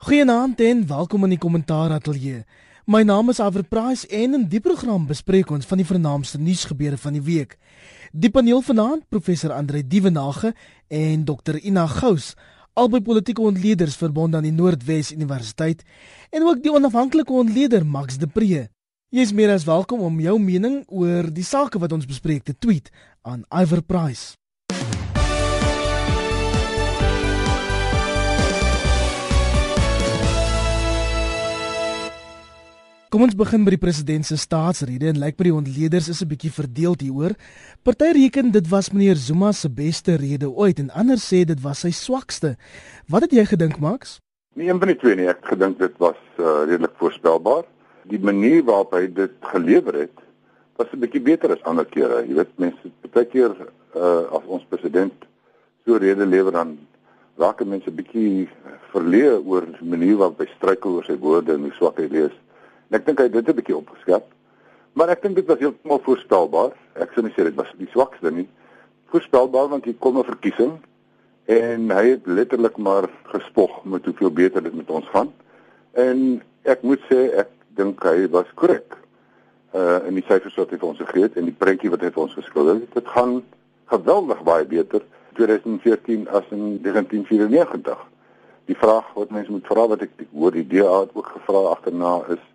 Goeienaand en welkom in die kommentaar ateljee. My naam is Aver Price en in die program bespreek ons van die vernaamste nuusgebeure van die week. Die paneel vanaand, professor Andre Dievenage en Dr Ina Gous, albei politieke ontleeders verbonde aan die Noordwes Universiteit en ook die onafhanklike ontleder Max de Pre. Jy is meer as welkom om jou mening oor die sake wat ons bespreek te tweet aan Iver Price. Kom ons begin by die president se staatsrede en lyk by die ontleeders is 'n bietjie verdeeld hieroor. Party reken dit was meneer Zuma se beste rede ooit en ander sê dit was sy swakste. Wat het jy gedink, Max? Nee, een van die twee nie. Ek gedink dit was uh, redelik voorspelbaar. Die manier waarop hy dit gelewer het, was 'n bietjie beter as ander kere. Jy weet, mense baie keer uh, as ons president so rede lewer dan raak mense bietjie verleë oor die manier waarop hy struikel oor sy woorde en hoe swak hy lees. En ek dink hy het dit 'n bietjie opgeskep. Maar ek dink dit was heeltemal voorspelbaar. Ek sou nie sê dit was die swakste nie. Voorspelbaar want hier kom 'n verkiesing en hy het letterlik maar gespog met hoeveel beter dit met ons gaan. En ek moet sê ek dink hy was korrek. Uh in die syfers wat hy vir ons gegee het en die prentjie wat hy vir ons geskilder het, dit gaan geweldig baie beter 2014 as in 1994. Die vraag wat mense moet vra wat ek hoor die DA het ook gevra agterna is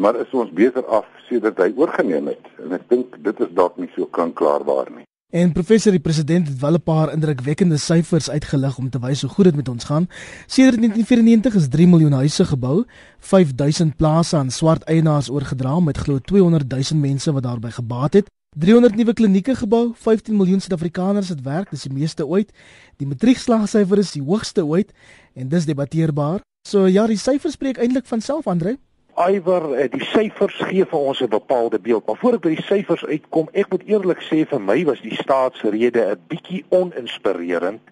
maar is ons beter af sedert hy oorgeneem het en ek dink dit is dalk nie so kan klaarbaar nie. En professor die president het wel 'n paar indrukwekkende syfers uitgelig om te wys hoe goed dit met ons gaan. Sedert 1994 is 3 miljoen huise gebou, 5000 plase aan swart eienaars oorgedra met glo 200 000 mense wat daarbey gebaat het. 300 nuwe klinieke gebou, 15 miljoen Suid-Afrikaners het werk, dis die meeste ooit. Die matriekslaagsyfer is die hoogste ooit en dis debatteerbaar. So ja, die syfers spreek eintlik van self, Andre. Iwer, eh, die syfers gee vir ons 'n bepaalde beeld, maar voor ek by die syfers uitkom, ek moet eerlik sê vir my was die staatsrede 'n bietjie oninspirerend.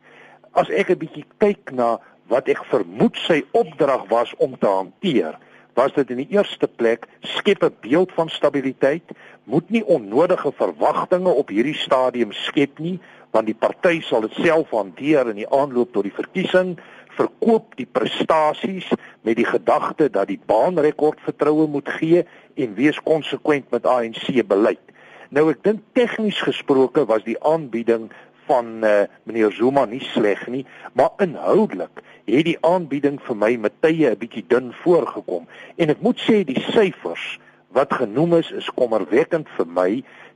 As ek 'n bietjie kyk na wat ek vermoed sy opdrag was om te hanteer, was dit in die eerste plek skep 'n beeld van stabiliteit, moet nie onnodige verwagtinge op hierdie stadium skep nie, want die party sal dit self hanteer in die aanloop tot die verkiesing verkoop die prestasies met die gedagte dat die baanrekord vertroue moet gee en wees konsekwent met ANC beleid. Nou ek dink tegnies gesproke was die aanbieding van uh, meneer Zuma nie sleg nie, maar inhoudelik het die aanbieding vir my met tye 'n bietjie dun voorgekom en ek moet sê die syfers wat genoem is is kommerwekkend vir my.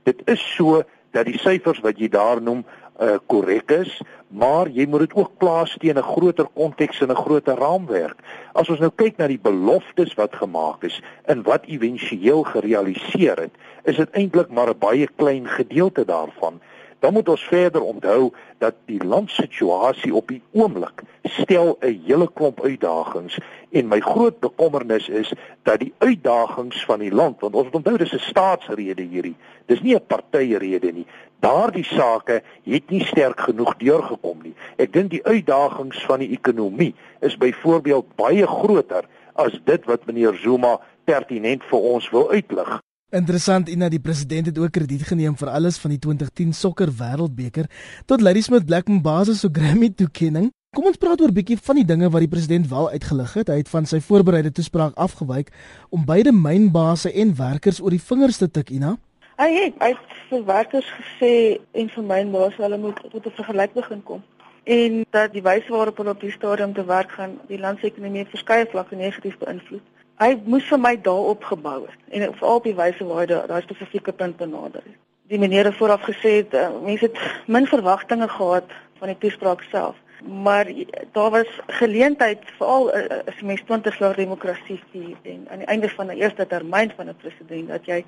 Dit is so dat die syfers wat jy daar noem uh korrek is, maar jy moet dit ook plaas teen 'n groter konteks en 'n groter raamwerk. As ons nou kyk na die beloftes wat gemaak is en wat éventueel gerealiseer het, is dit eintlik maar 'n baie klein gedeelte daarvan. Dan moet ons verder onthou dat die landsituasie op die oomblik stel 'n hele klomp uitdagings. En my groot bekommernis is dat die uitdagings van die land want ons moet onthou dis 'n staatsrede hierdie. Dis nie 'n partyrede nie. Daardie sake het nie sterk genoeg deurgekom nie. Ek dink die uitdagings van die ekonomie is byvoorbeeld baie groter as dit wat meneer Zuma pertinent vir ons wil uitlig Interessant, Ina die president het ook krediet geneem vir alles van die 2010 sokker wêreldbeker tot Ladysmith Black Mbaza se Grammy toekenning. Kom ons praat oor bietjie van die dinge wat die president wel uitgelig het. Hy het van sy voorbereide toespraak afgewyk om beide mynbase en werkers oor die vingers te tik, Ina. Hy het het vir werkers gesê en vir mynbase hulle moet tot 'n vergelyk begin kom en dat die wyse waarop hulle op die stadium te werk gaan die land se ekonomie verskeie vlakke negatief beïnvloed hy moes vir my daarop gebou het en veral op die wyse waar hy daai spesifieke punt benader het. Die meneer het vooraf gesê dat uh, mense het min verwagtinge gehad van die toespraak self, maar daar was geleentheid veral uh, as mens 20 jaar demokrasie vier en aan die einde van 'n eerste termyn van 'n president dat jy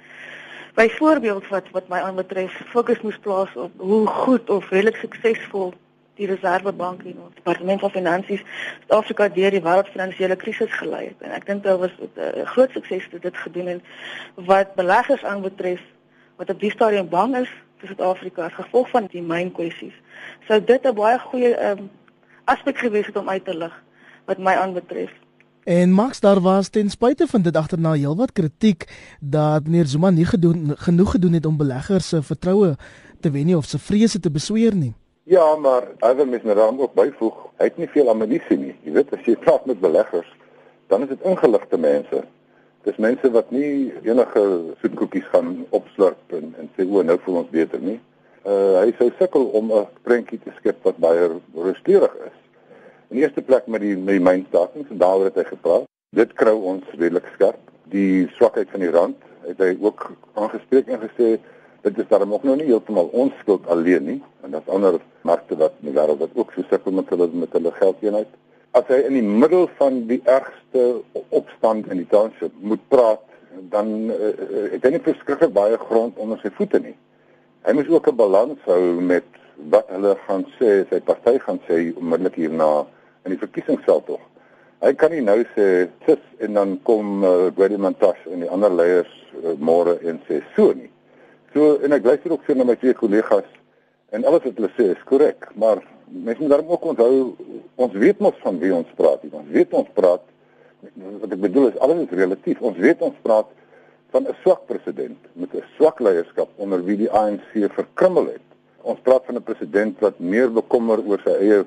byvoorbeeld wat wat my aanbetref fokus moes plaas op hoe goed of redelik suksesvol die Reservebank en ons Departement van Finansies Suid-Afrika deur die wêreldfinansiële krisis gelei het. En ek dink dit was 'n groot sukses wat dit gedoen het wat beleggers aanbetref wat op die stadium bang is vir Suid-Afrika as gevolg van die myn kwessies. Sou dit 'n baie goeie um, aspek gewees het om uit te lig wat my aanbetref. En Max daar was ten spyte van dit agterna heelwat kritiek dat meneer Zuma nie gedoen genoeg gedoen het om beleggers se vertroue te wen nie of se vrese te besweer nie. Ja, maar alhoewel mens nou ook byvoeg, hy het nie veel ammunisie nie. Jy weet as jy praat met beleggers, dan is dit ingeligte mense. Dis mense wat nie enige soetkoekies gaan opslurp en en sê o, nou voel ons beter nie. Uh hy sou sukkel om 'n prentjie te skep wat baie rustig is. In eerste plek met die met die mynstakings en daaroor het hy gepraat. Dit krou ons redelik skerp. Die swakheid van die rand het hy ook aangespreek en gesê dit is daarom nog nie heeltemal ons skuld alleen nie en daar's ander markte wat in die wêreld wat ook so sukkel met hulle met hulle geldeenheid as hy in die middel van die ergste opstand in die township moet praat, dan uh, het hy nie verskriklik baie grond onder sy voete nie. Hy moet ook 'n balans hou met wat hulle gaan sê, sy party gaan sê onmiddellik hierna in die verkiesingsveld tog. Hy kan nie nou sê sis en dan kom uh, Gwedi Mantashe en die ander leiers uh, môre en sê so nie. So en ek luister ook vir my twee kollegas en alles wat hulle sê is korrek, maar mens moet daarom ook onthou ons weet mos van wie ons praat. Ons weet ons praat wat ek bedoel is alles is relatief. Ons weet ons praat van 'n swak president met 'n swak leierskap onder wie die ANC verkrummel het. Ons praat van 'n president wat meer bekommer oor sy eie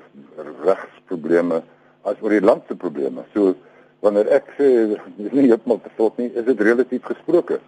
regsprobleme as oor die land se probleme. So wanneer ek sê dis nie heeltemal te vlot nie, is dit relatief gesproke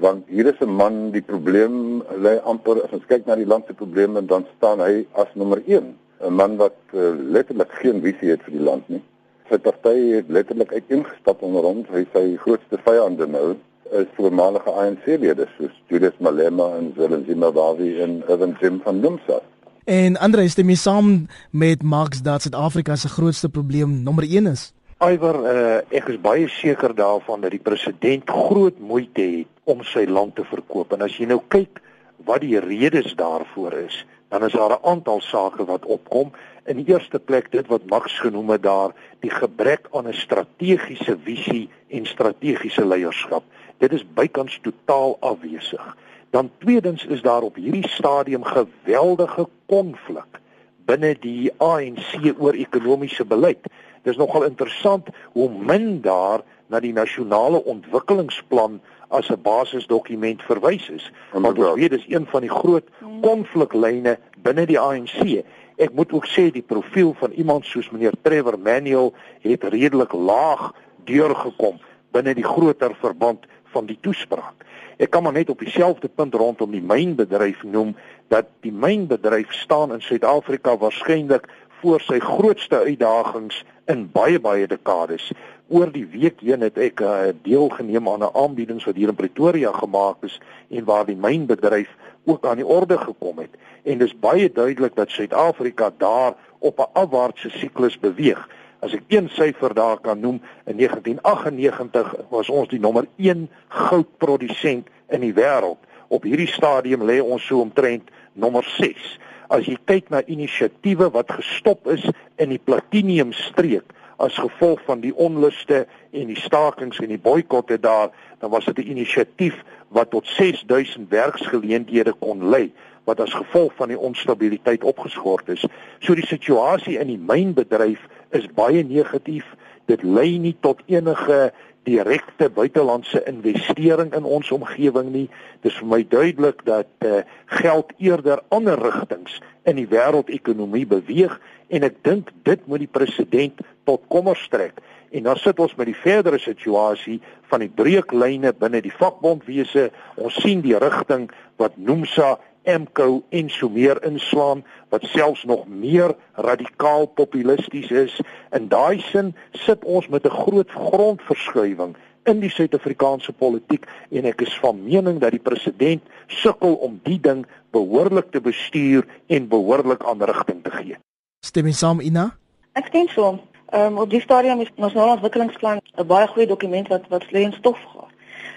want hier is 'n man die probleem lê amper as ons kyk na die land se probleme dan staan hy as nommer 1 'n man wat uh, letterlik geen visie het vir die land nie. Sy party het letterlik uiteengestap onder hom. Hy sy grootste vyande nou is voormalige ANC-lede soos Julius Malema en Zelensky Mbawi en Evan Zim van Nomsa. En Andre stem mee saam met Max dat Suid-Afrika se grootste probleem nommer 1 is. Iwer, uh, ek is baie seker daarvan dat die president groot moeite het om sy land te verkoop. En as jy nou kyk wat die redes daarvoor is, dan is daar 'n aantal sake wat opkom. In die eerste plek dit wat Max genoem het daar, die gebrek aan 'n strategiese visie en strategiese leierskap. Dit is bykans totaal afwesig. Dan tweedens is daar op hierdie stadium geweldige konflik binne die ANC oor ekonomiese beleid. Dis nogal interessant hoe min daar na die nasionale ontwikkelingsplan as 'n basisdokument verwys is. Want ons weet dis een van die groot konfliklyne binne die ANC. Ek moet ook sê die profiel van iemand soos meneer Trevor Manuel het redelik laag deurgekom binne die groter verband van die toespraak. Ek kan maar net op dieselfde punt rondom die mynbedryf noem dat die mynbedryf staan in Suid-Afrika waarskynlik voor sy grootste uitdagings in baie baie dekades oor die week heen het ek uh, deelgeneem aan 'n aanbieding wat hier in Pretoria gemaak is en waar die mynbedryf ook aan die orde gekom het en dis baie duidelik dat Suid-Afrika daar op 'n afwaartse siklus beweeg. As ek een syfer daar kan noem, in 1998 was ons die nommer 1 goudprodusent in die wêreld. Op hierdie stadium lê ons so omtrent nommer 6. As jy kyk na inisiatiewe wat gestop is in die platiniumstreek, as gevolg van die onluste en die stakings en die boikotte daar, dan was dit 'n inisiatief wat tot 6000 werksgeleenthede kon lei wat as gevolg van die onstabiliteit opgeskort is. So die situasie in die mynbedryf is baie negatief. Dit lei nie tot enige direkte buitelandse investering in ons omgewing nie. Dis vir my duidelik dat uh, geld eerder ander rigtings in die wêreldekonomie beweeg en ek dink dit moet die president tot kommer strek. En dan sit ons met die verdere situasie van die breuklyne binne die vakbondwese. Ons sien die rigting wat Nomsa Emco en so meer inslaan wat selfs nog meer radikaal populisties is. In daai sin sit ons met 'n groot grondverskuiwing in die Suid-Afrikaanse politiek en ek is van mening dat die president sukkel om die ding behoorlik te bestuur en behoorlik aan rigting te gee. Stem jy saam Ina? Ek stem saam. Ehm um, op die stadium is nasionale ontwikkelingsplan 'n baie goeie dokument wat wat lê in stof gehad.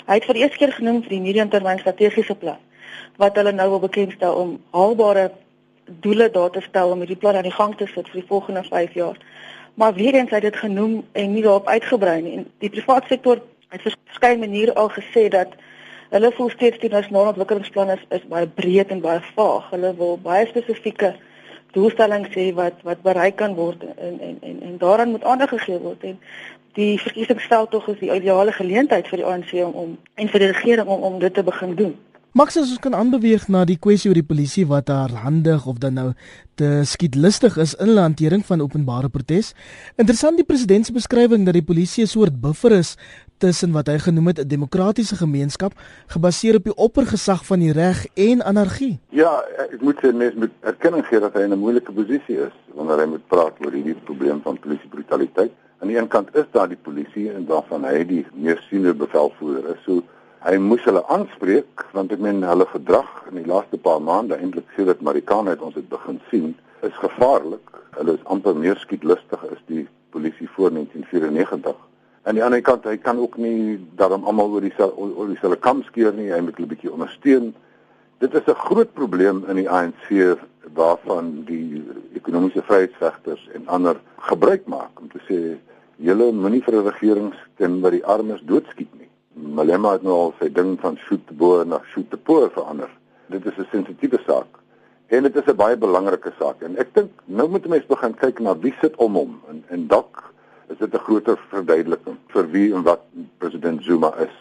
Hy het vir die eerste keer genoem vir die mediumtermyn strategiese plan wat hulle nou wil bekendstel om haalbare doele daar te stel om hierdie plan aan die gang te sit vir die volgende 5 jaar. Maar weer eens het dit genoem en nie daarop uitgebrei nie. En die private sektor het verskeie maniere al gesê dat hulle voel steeds die nasionale ontwikkelingsplan is, is baie breed en baie vaag. Hulle wil baie spesifieke doelstellings hê wat wat bereik kan word en en en en daaraan moet aandag gegee word en die verkiesingsveld tog is die ideale geleentheid vir die ANC om om en vir die regering om om dit te begin doen. Max as ons kan aanbeweeg na die kwessie oor die polisie wat haar handig of dan nou te skietlustig is in die hantering van openbare protes. Interessant die president se beskrywing dat die polisie 'n soort buffer is tussen wat hy genoem het 'n demokratiese gemeenskap gebaseer op die oppergesag van die reg en anargie. Ja, ek moet sê mense moet erkenning gee dat hy in 'n moeilike posisie is wanneer hy moet praat oor hierdie probleem van polisie brutaliteit. Aan die een kant is daar die polisie en daarvan hy die meer senior bevelvoerder is. So hy moes hulle aanspreek want ek meen hulle gedrag in die laaste paar maande eintlik sê dat Marikana het ons het begin sien is gevaarlik. Hulle is amper meer skietlustig as die polisie voor 1994. Aan die ander kant hy kan ook nie daarom almal oor dieselfde oor dieselfde kam skeer nie. Hy moet hulle bietjie ondersteun. Dit is 'n groot probleem in die ANC waarvan die ekonomiese vryheidsvegters en ander gebruik maak om te sê julle moenie vir 'n regering stem wat die armes doodskiet nie. Malema het nou al sy ding van shoot to boer na shoot to poor verander. Dit is 'n sensitiewe saak. En dit is 'n baie belangrike saak en ek dink nou moet mense begin kyk na wie sit om hom en en dalk is dit 'n groter verduideliking vir wie en wat president Zuma is.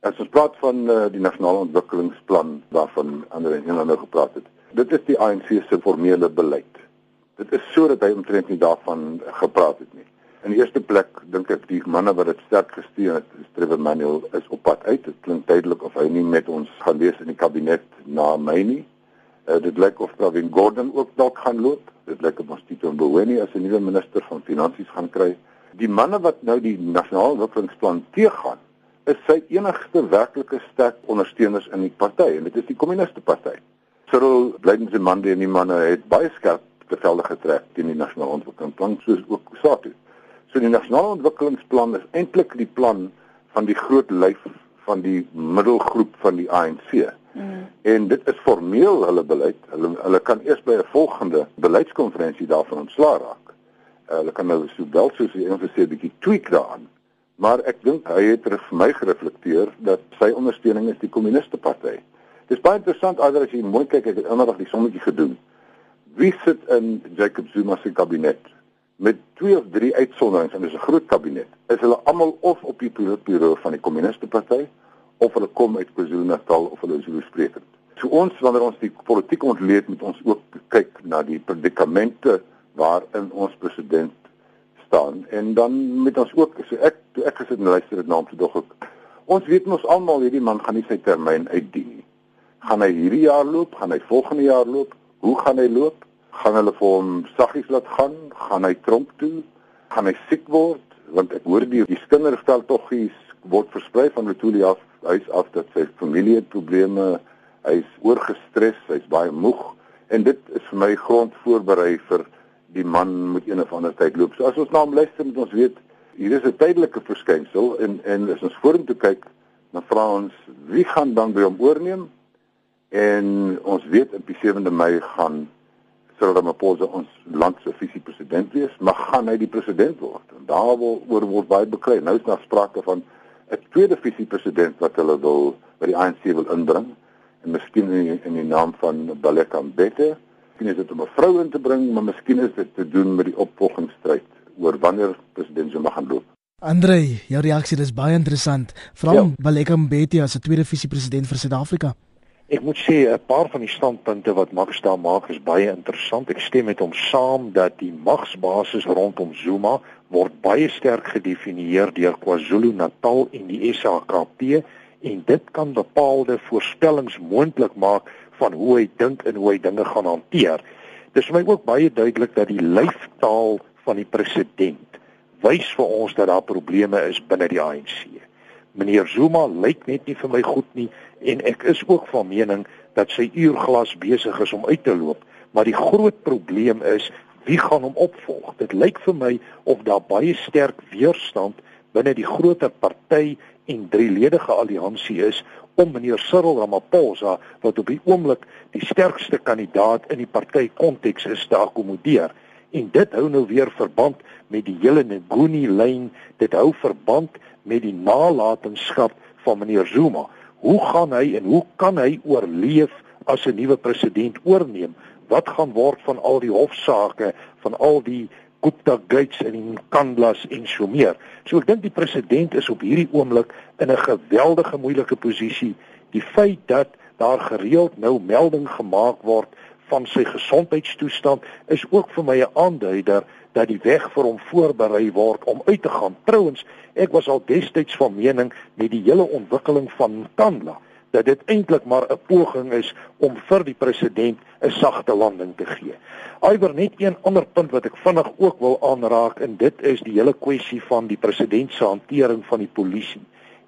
As ons praat van uh, die nasionale ontwikkelingsplan waarvan ander en ander gepraat het. Dit is die ANC se formele beleid. Dit is sodat hy omtrent nie daarvan gepraat het nie. In die eerste plek dink ek die manne wat dit sterk gesteun het, Trevor Manuel is op pad uit. Dit klink duidelik of hy nie met ons gaan wees in die kabinet na Mei nie. Uh, dit lyk of Pravin Gordhan ook dalk gaan loop. Dit lyk of ons Tito Mboweni as 'n nuwe minister van finansies gaan kry. Die manne wat nou die nasionale ontwikkelingsplan teëgaan, is sy enigste werklike sterk ondersteuners in die party en dit is die kommuniste party. Cyril Blydensemande en die manne het baie skerp te velde getrek teen die nasionale ontwikkelingsplan soos ook SATU. So die nasionale ontwikkelingsplan is eintlik die plan van die groot lyf van die middelgroep van die ANC. Mm. En dit is formeel hulle beleid. Hulle hulle kan eers by 'n volgende beleidskonferensie daarvan ontslaa raak. Uh, hulle kan nou so wel soos die sê 'n bietjie tweak daaraan. Maar ek dink hy het vir my gereflekteer dat sy ondersteuning is die kommuniste party. Dis baie interessant as jy mooi kyk, ek het eendag die sommetjie gedoen. Wie sit in Jacob Zuma se kabinet? Met twee of drie uitsonderings en dis 'n groot kabinet. Is hulle almal of op die pilootbureau van die kommuniste party of hulle kom uit KwaZulu-Natal of hulle is Zulu sprekend. So ons wanneer ons die politiek ontleed met ons ook kyk na die predikamente waarin ons president staan en dan met ons ook so ek toe ek gesit en luister dit naam toe dog ek ons weet mos almal hierdie man gaan nie sy termyn uitdien nie. Gaan hy hierdie jaar loop? Gaan hy volgende jaar loop? Hoe gaan hy loop? Gaan hulle vir hom saggies laat gaan, gaan hy tronk toe, gaan hy siek word want ek hoor die die kinderstel tog is word versprei van Letoile af huis af dat sy familie probleme, hy's oorgestres, hy's baie moeg en dit is vir my grond voorberei vir die man moet een of ander tyd loop. So as ons na hom luister moet ons weet hier is 'n tydelike verskynsel en en as ons vorentoe kyk dan vra ons wie gaan dan by hom oorneem en ons weet op die 7de Mei gaan Cyril Ramaphosa ons land se visiepresident wees, maar gaan hy die president word? En daar word word baie beklei. Nou is daar sprake van 'n tweede visiepresident wat hulle wil by die ANC wil inbring en miskien in, in die naam van Baleka Mbete. Miskien is dit om 'n vrou in te bring, maar miskien is dit te doen met die opvolgingsstryd oor wanneer president Zuma gaan loop. Andre, jou reaksie is baie interessant. Veral ja. Baleka Mbete as 'n tweede visiepresident vir Suid-Afrika. Ek moet sê 'n paar van die standpunte wat Max daar maak is baie interessant. Ek stem met hom saam dat die magsbasis rondom Zuma word baie sterk gedefinieer deur KwaZulu-Natal en die SAKP en dit kan bepaalde voorspellings moontlik maak van hoe hy dink en hoe hy dinge gaan hanteer. Dis vir my ook baie duidelik dat die lyfstaal van die president wys vir ons dat daar probleme is binne die ANC. Meneer Zuma lyk net nie vir my goed nie en ek is ook van mening dat sy uurglas besig is om uit te loop, maar die groot probleem is wie gaan hom opvolg? Dit lyk vir my of daar baie sterk weerstand binne die groter party en drieledige alliansie is om meneer Cyril Ramaphosa wat op die oomblik die sterkste kandidaat in die party konteks is te akkommodeer. En dit hou nou weer verband met die hele Nguni lyn, dit hou verband met die nalatenskap van meneer Zuma hoe gaan hy en hoe kan hy oorleef as 'n nuwe president oorneem? Wat gaan word van al die hofsaake, van al die Gupta Gates en die Kandlas en so meer? So ek dink die president is op hierdie oomblik in 'n geweldige moeilike posisie. Die feit dat daar gereeld nou melding gemaak word van sy gesondheidstoestand is ook vir my 'n aanduider dat die weg vir hom voorberei word om uit te gaan. Trouwens, ek was al destyds van mening met die hele ontwikkeling van Kandla dat dit eintlik maar 'n poging is om vir die president 'n sagte landing te gee. Alhoewel net een ander punt wat ek vinnig ook wil aanraak en dit is die hele kwessie van die president se hantering van die polisie.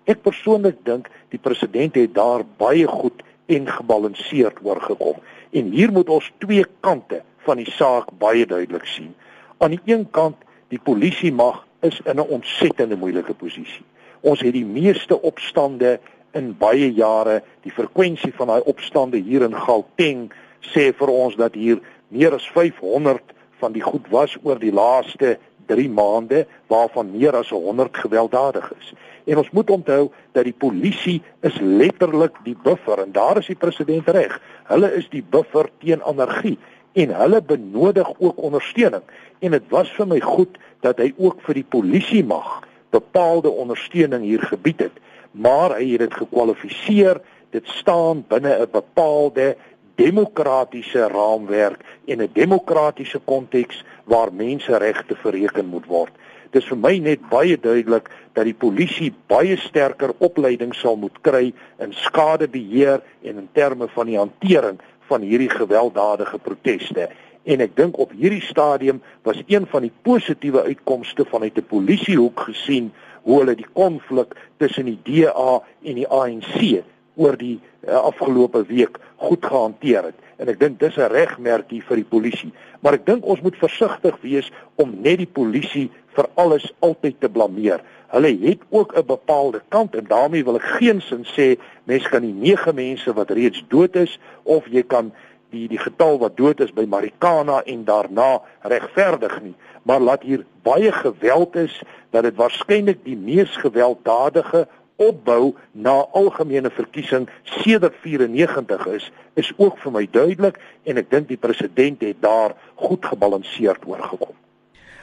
Ek persoonlik dink die president het daar baie goed en gebalanseerd oorgekom. En hier moet ons twee kante van die saak baie duidelik sien. Aan die een kant, die polisie mag is in 'n ontsettende moeilike posisie. Ons het die meeste opstande in baie jare. Die frekwensie van daai opstande hier in Gauteng sê vir ons dat hier meer as 500 van die goed was oor die laaste 3 maande waarvan meer as 100 gewelddadig is. En ons moet onthou dat die polisie is letterlik die buffer en daar is die president reg. Hulle is die buffer teen anargie en hulle benodig ook ondersteuning. En dit was vir my goed dat hy ook vir die polisie mag bepaalde ondersteuning hier gebied het, maar hy het dit gekwalifiseer. Dit staan binne 'n bepaalde demokratiese raamwerk en 'n demokratiese konteks waar menseregte verreken moet word. Dit is vir my net baie duidelik dat die polisie baie sterker opleiding sal moet kry in skadebeheer en in terme van die hantering van hierdie gewelddadige proteste. En ek dink op hierdie stadium was een van die positiewe uitkomste vanuit 'n polisiehoek gesien hoe hulle die konflik tussen die DA en die ANC oor die uh, afgelope week goed gehanteer het. En ek dink dis 'n regmerkie vir die polisie. Maar ek dink ons moet versigtig wees om net die polisie vir alles altyd te blameer. Hulle het ook 'n bepaalde kant en daarmee wil ek geen sin sê mense kan die 9 mense wat reeds dood is of jy kan die die getal wat dood is by Marikana en daarna regverdig nie maar laat hier baie geweld is dat dit waarskynlik die mees gewelddadige opbou na algemene verkiesing sedert 94 is is ook vir my duidelik en ek dink die president het daar goed gebalanseerd oorgekom.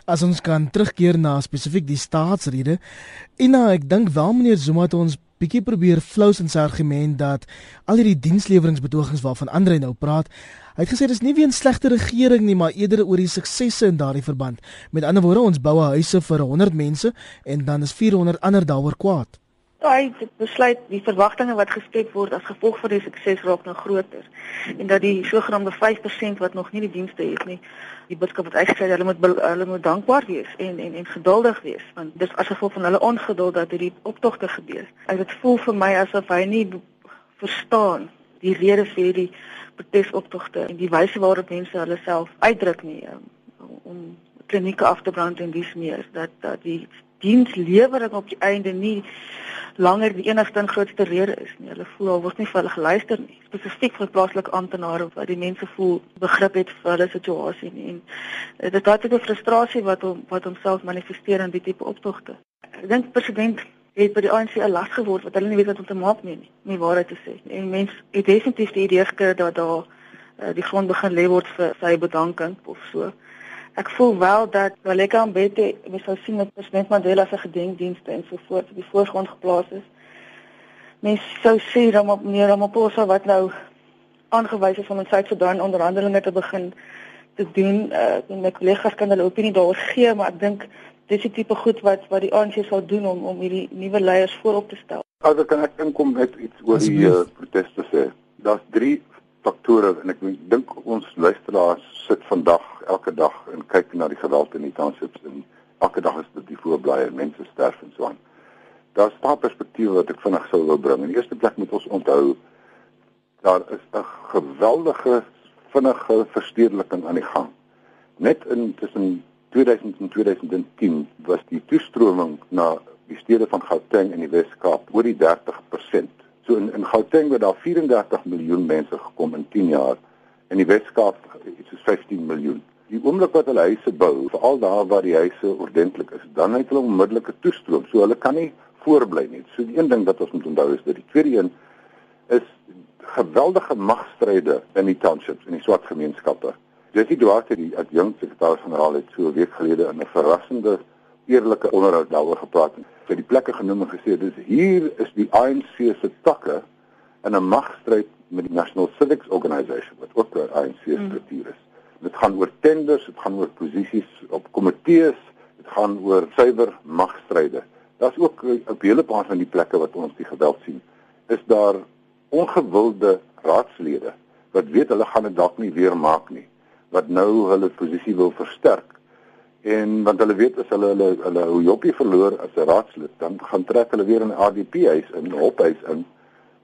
As ons kan terugkeer na spesifiek die staatsrede, Ina, ek dink wel meneer Zuma het ons bietjie probeer flous in sy argument dat al hierdie diensleweringbetogings waarvan Andre nou praat, hy het gesê dis nie weens slegte regering nie, maar eerder oor die suksesse in daardie verband. Met ander woorde, ons bou huise vir 100 mense en dan is 400 ander daaroor kwaad. Hy het besluit die verwagtinge wat geskep word as gevolg van die sukses raak nou groter en dat die sogenaamde 5% wat nog nie die dienste het nie, die boodskap wat uitgesê hulle moet hulle moet dankbaar wees en en en geduldig wees want dis as gevolg van hulle ongeduld dat hierdie optogte gebeur. Dit voel vir my asof hy nie verstaan die rede vir hierdie protesoptogte en die wyse waarop mense hulle self uitdruk nie um, om klinieke af te brand en dis meer dat dat die dienslewering op die einde nie langer die enigste en grootste rede is nie. Hulle voel al word nie vir hulle geluister nie. Spesifiek vir plaaslike amptenare wat die mense voel begrip het vir hulle situasie nie. En eh, dit is daai tipe frustrasie wat hom wat homself manifesteer in die tipe optogte. Ek dink president het by die ANC 'n las geword wat hulle nie weet wat om te maak nie, nie waarheid te sê. En mense het definitief die idee gekry dat daar uh, die grond begin lê word vir sy bedanking of so. Ek voel wel dat Waleka Mbete, sou sien dat president Mandela se gedenkdienste en so voort op die voorgrond geplaas is. Mens sou sê dat op meneer Ramaphosa wat nou aangewys is om in Suid-Sudan onderhandelinge te begin te doen, uh, en my kollegas kan hulle opinie daaroor gee, maar ek dink dis die tipe goed wat wat die ANC sal doen om om hierdie nuwe leiers voorop te stel. Also kan ek inkom met iets oor die uh, proteste sê. Daar's drie faktore en ek dink ons luisteraars sit vandag elke dag en kyk na die geweld in die townships en elke dag is dit die voorblaaie mense sterf en so aan. Daar's 'n paar perspektiewe wat ek vinnig sou wil bring. In die eerste plek moet ons onthou daar is 'n geweldige vinnige verstedeliking aan die gang. Net in tussen 2000 en 2010 was die toestroming na die stede van Gauteng en die Wes-Kaap oor die 30%. So in in Gauteng het daar 34 miljoen mense gekom in 10 jaar. In die Weskaap iets soos 15 miljoen. Die oomblik wat hulle huise bou, veral daar waar die huise ordentlik is, dan het hulle onmiddellike toestroom. So hulle kan nie voorbly nie. So die een ding wat ons moet onthou is dat die tweede een is geweldige magstryde in die townships en die swart gemeenskappe. Jessie Duarte, die adjunksekretaris-generaal het so 'n week gelede in 'n verrassende eerlike onderhoud daaroor gepraat. Het die plekke genoem en gesê dis hier is die ANC se takke in 'n magstryd met die National Civics Organisation wat ook 'n ANC struktuur is. Dit gaan oor tenders, dit gaan oor posisies op komitees, dit gaan oor suiwer magstryde. Daar's ook op hele paar van die plekke wat ons die geweld sien, is daar ongewilde raadslede wat weet hulle gaan dit dalk nie weer maak nie, wat nou hulle posisie wil versterk. En want hulle weet as hulle hulle hulle Joppie verloor as 'n raadslid, dan gaan trek hulle weer in 'n ADP huis in, 'n hophuis in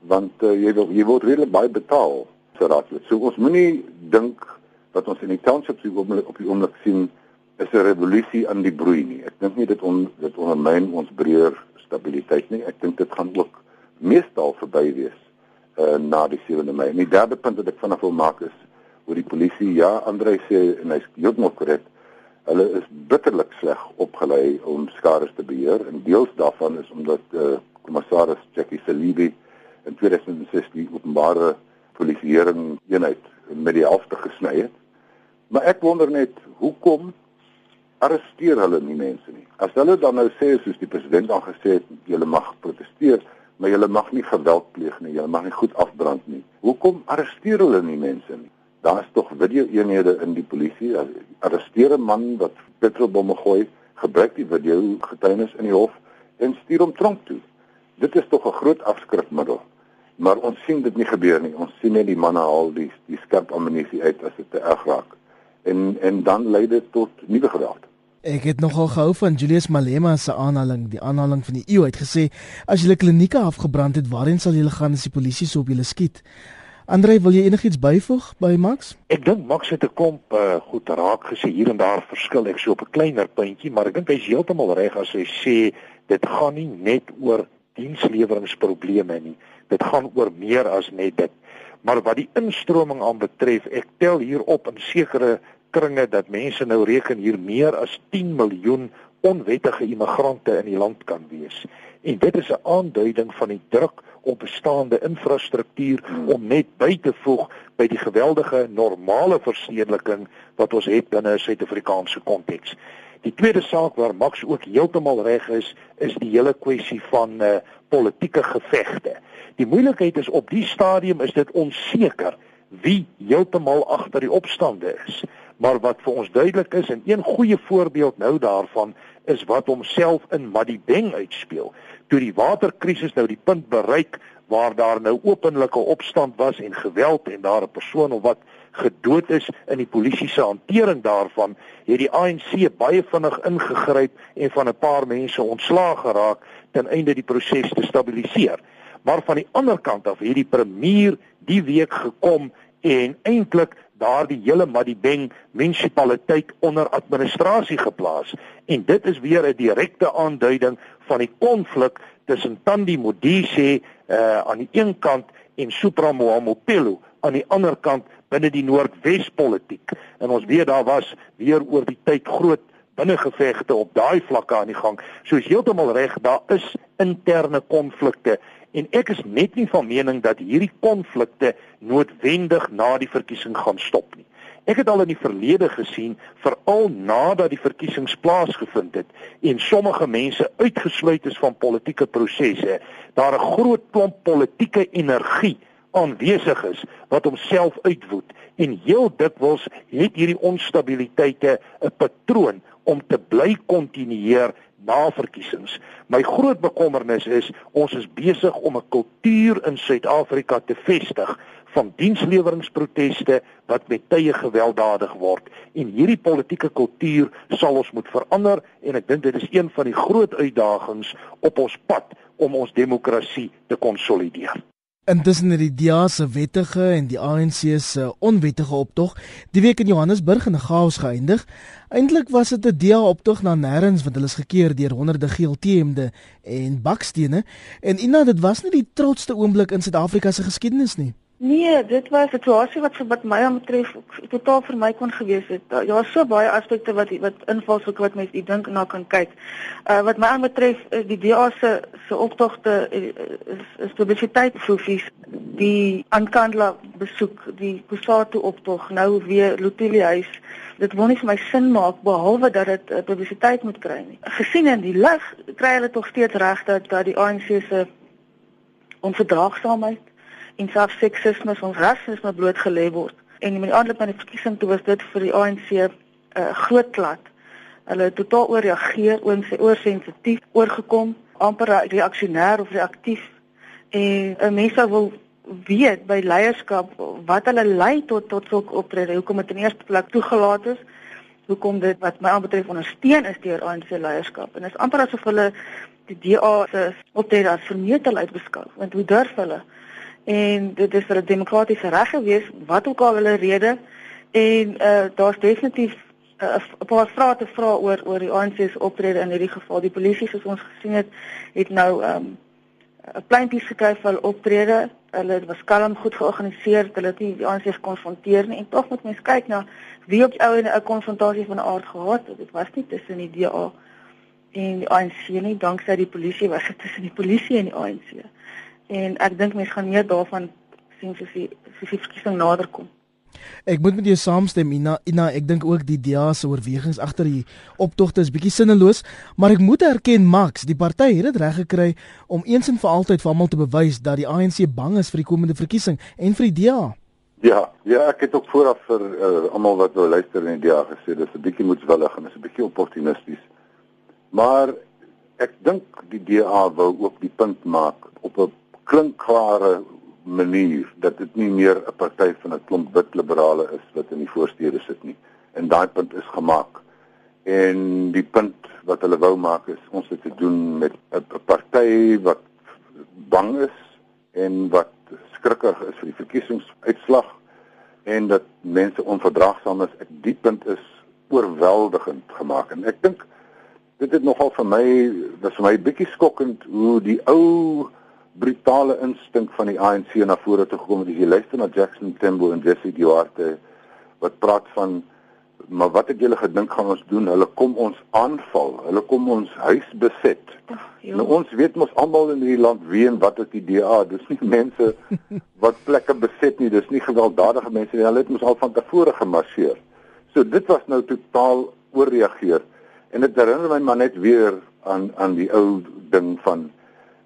want uh, jy wil jy word redelik baie betaal vir raadslid. So ons moenie dink wat ons in die townships op die op die oomblik sien is 'n revolusie aan die broei nie. Ek dink nie dit on, dit ondermyn ons breër stabiliteit nie. Ek dink dit gaan ook meestal verby wees uh, na die 7de Mei. En die derde punt wat ek vanaf wil maak is oor die polisie. Ja, Andre sê en hy's heeltemal korrek. Hulle is bitterlik sleg opgelei om skade te beheer en deels daarvan is omdat uh, kommissaris Jackie Salibi in 2006 die openbare polisieering eenheid met die helfte gesny het. Maar ek wonder net hoekom arresteer hulle nie mense nie. As hulle dan nou sê soos die president al gesê het, julle mag proteseer, maar julle mag nie geweld pleeg nie, julle mag nie goed afbrand nie. Hoekom arresteer hulle nie mense nie? Daar's tog video-eenhede in die polisie. Arresteer 'n man wat petrolbomme gooi, gebruik die video getuienis in die hof en stuur hom tronk toe. Dit is tog 'n groot afskrikmiddel. Maar ons sien dit nie gebeur nie. Ons sien net die manne haal die die skerp ammunisie uit as dit te erg raak. En en dan lei dit tot nuwe geweld. Ek het nogal gehou van Julius Malema se aanhaling, die aanhaling van die eeu het gesê as jy klinieke afgebrand het, waarheen sal jy gaan as die polisie so op julle skiet? Andre, wil jy enigiets byvoeg by Max? Ek dink Max het 'n komp uh, goed raak gesê hier en daar verskil ek so op 'n kleiner puntjie, maar ek dink hy's heeltemal reg as hy sê dit gaan nie net oor diensleweringprobleme nie. Dit gaan oor meer as net dit. Maar wat die instroming aanbetref, ek tel hier op in sekere kringe dat mense nou reken hier meer as 10 miljoen onwettige immigrante in die land kan wees. En dit is 'n aanduiding van die druk op bestaande infrastruktuur om net by te voeg by die geweldige normale verstedeliking wat ons het binne 'n Suid-Afrikaanse konteks. Die tweede saak waar Max ook heeltemal reg is, is die hele kwessie van uh, politieke gevegte. Die moeilikheid is op die stadium is dit onseker wie heeltemal agter die opstande is. Maar wat vir ons duidelik is en een goeie voorbeeld nou daarvan is wat homself in Madibeng uitspeel. Toe die waterkrisis nou die punt bereik waar daar nou openlike opstand was en geweld en daar 'n persoon of wat gedood is in die polisie se hantering daarvan, het die ANC baie vinnig ingegryp en van 'n paar mense ontslaag geraak ten einde die proses te stabiliseer. Maar van die ander kant af het die premier die week gekom en eintlik daardie hele Madibeng munisipaliteit onder administrasie geplaas. En dit is weer 'n direkte aanduiding van die konflik tussen Tandi Modise uh, aan die een kant en Supra Mohamopelo aan die ander kant binne die Noordwes politiek. En ons weet daar was weer oor die tyd groot binnengevegte op daai vlakke aan die gang. Soos heeltemal reg daar is interne konflikte en ek is net nie van mening dat hierdie konflikte noodwendig na die verkiesing gaan stop nie. Ek het al in die verlede gesien veral nadat die verkiesings plaasgevind het en sommige mense uitgesluit is van politieke prosesse, daar 'n groot klomp politieke energie aanwesig is wat homself uitwoed en heel dikwels het hierdie onstabiliteite 'n patroon om te bly kontinueer na verkiesings. My groot bekommernis is ons is besig om 'n kultuur in Suid-Afrika te vestig van diensleweringsproteste wat met tye gewelddadig word en hierdie politieke kultuur sal ons moet verander en ek dink dit is een van die groot uitdagings op ons pad om ons demokrasie te konsolideer. Intussen het die DA se wettige en die ANC se onwettige optog die week in Johannesburg in 'n chaos geëindig. Eintlik was dit 'n DA optog na nêrens want hulle is gekeer deur honderde GLT-hemde en bakstene en inderdaad dit was nie die trotsste oomblik in Suid-Afrika se geskiedenis nie. Nee, dit was 'n situasie wat wat my aanbetref totaal vir my kon gewees het. Daar ja, is so baie aspekte wat wat invalshoeke wat mense dink na kan kyk. Uh wat my aanbetref die DA se se optogte uh, is is publisiteit fofies die Ankandla besoek, die Kusatu optog, nou weer Lutuli huis. Dit wou nie vir my sin maak behalwe dat dit uh, publisiteit moet kry nie. Gesien in die lig kry hulle tog steeds reg dat dat die ANC se onverdraagsaamheid en selfs seksisme ons rasisme blootgelê word. En in die aanloop van die verkiesing toe was dit vir die ANC 'n uh, groot klad. Hulle het totaal ooreageer, oorsensitief oorgekom, amper reaksionêr of reaktief. En 'n mens sou wil weet by leierskap wat hulle lei tot tot sulke optrede. Hoekom dit in eerste plek toegelaat is? Hoekom dit wat my aanbetref ondersteun is deur ANC leierskap? En dit is amper asof hulle die DA se optrede as vermetelheid beskou. Want hoe durf hulle? En dit is vir 'n demokratiese reg gewees wat ook al hulle rede en uh daar's definitief uh, 'n paar vrae te vra oor oor die ANC se optrede in hierdie geval. Die polisie soos ons gesien het, het nou um 'n pleintjie gekry vir hulle optrede. Hulle was kalm, goed georganiseer, hulle het nie die ANC gekonfronteer nie en tog moet mens kyk na wie op die ou en 'n konfrontasie van 'n aard gehad het. Dit was nie tussen die DA en die ANC nie, danksy die polisie was dit tussen die polisie en die ANC. En ek dink mense gaan meer daarvan sien soos die soos die verkiesing nader kom. Ek moet met jou saamstem Ina. Ina, ek dink ook die DA se oorwegings agter die optogte is bietjie sinneloos, maar ek moet erken Max, die party het dit reg gekry om eens en vir altyd vir almal te bewys dat die ANC bang is vir die komende verkiesing en vir die DA. Ja, ja, ek het ook vooraf vir uh, almal wat wou luister in die DA gesê dis 'n bietjie moedswillig en dis 'n bietjie opportunisties. Maar ek dink die DA wou ook die punt maak op 'n klinkklare manier dat dit nie meer 'n party van 'n klomp wit liberale is wat in die voorstede sit nie. En daai punt is gemaak. En die punt wat hulle wou maak is ons het te doen met 'n party wat bang is en wat skrikkig is vir die verkiesingsuitslag en dat mense onverdraagsaam is. Ek die punt is oorweldigend gemaak en ek dink dit het nogal vir my was vir my bietjie skokkend hoe die ou brutale instink van die ANC na vore toe gekom het. Jy luister na Jackson Tembo en Jesse Duarte wat praat van maar wat het julle gedink gaan ons doen? Hulle kom ons aanval. Hulle kom ons huis beset. Nou ons weet mos almal in hierdie land wie en wat is die DA? Dis nie mense wat plekke beset nie. Dis nie gewelddadige mense nie. Hulle het mos al van tevore gemarseer. So dit was nou totaal ooreageer. En dit herinner my maar net weer aan aan die ou ding van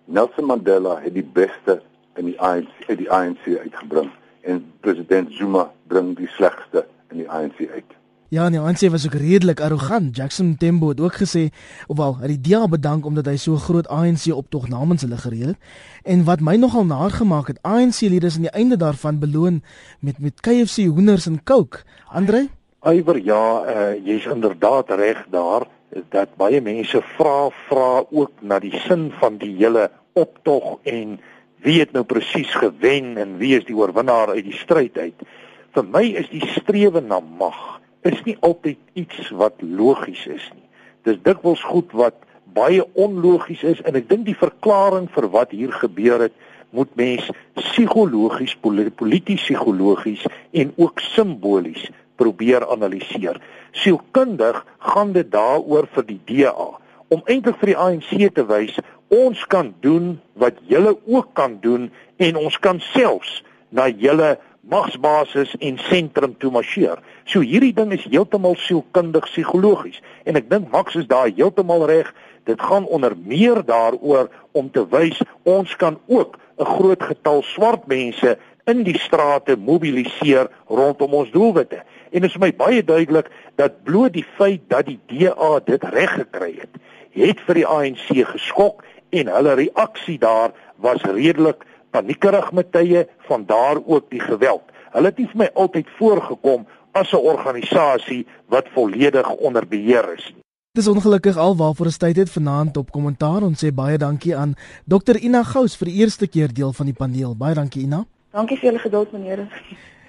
Nelson Mandela het die beste in die ANC uit die ANC uitgebring en president Zuma bring die slegste in die ANC uit. Ja, die ANC was ook redelik arrogant. Jackson Tembo het ook gesê, ofwel, hy het die DA bedank omdat hy so groot ANC optog namens hulle gereël het. En wat my nogal naar gemaak het, ANC-lede is aan die einde daarvan beloon met met KFC hoenders en Coke. Andre? Eiwer, ja, uh, jy's inderdaad reg daar dat baie mense vra vra ook na die sin van die hele optog en wie het nou presies gewen en wie is die oorwinnaar uit die stryd uit. Vir my is die strewe na mag is nie altyd iets wat logies is nie. Dis dikwels goed wat baie onlogies is en ek dink die verklaring vir wat hier gebeur het moet mens psigologies polities psigologies en ook simbolies probeer analiseer. Sielkundig gaan dit daaroor vir die DA om eintlik vir die ANC te wys ons kan doen wat julle ook kan doen en ons kan selfs na julle magsbasis en sentrum toe marcheer. So hierdie ding is heeltemal sielkundig psigologies en ek dink Max is daar heeltemal reg. Dit gaan onder meer daaroor om te wys ons kan ook 'n groot getal swart mense in die strate mobiliseer rondom ons doelwitte. En dit is my baie duidelik dat bloot die feit dat die DA dit reg gekry het, het vir die ANC geskok en hulle reaksie daar was redelik paniekerig met tye van daar ook die geweld. Hulle het nie vir my altyd voorgekom as 'n organisasie wat volledig onder beheer is nie. Dis ongelukkig alwaarvoor ons tyd het vanaand op kommentaar. Ons sê baie dankie aan Dr Ina Gous vir die eerste keer deel van die paneel. Baie dankie Ina. Dankie vir julle geduld meneer.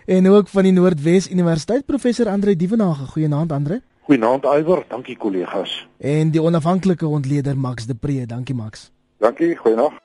En ook van die Noordwes Universiteit professor Andre Dievenage. Goeienaand Andre. Goeienaand Iwer, dankie kollegas. En die onafhanklike ontleder Max de Pre. Dankie Max. Dankie, goeienaand.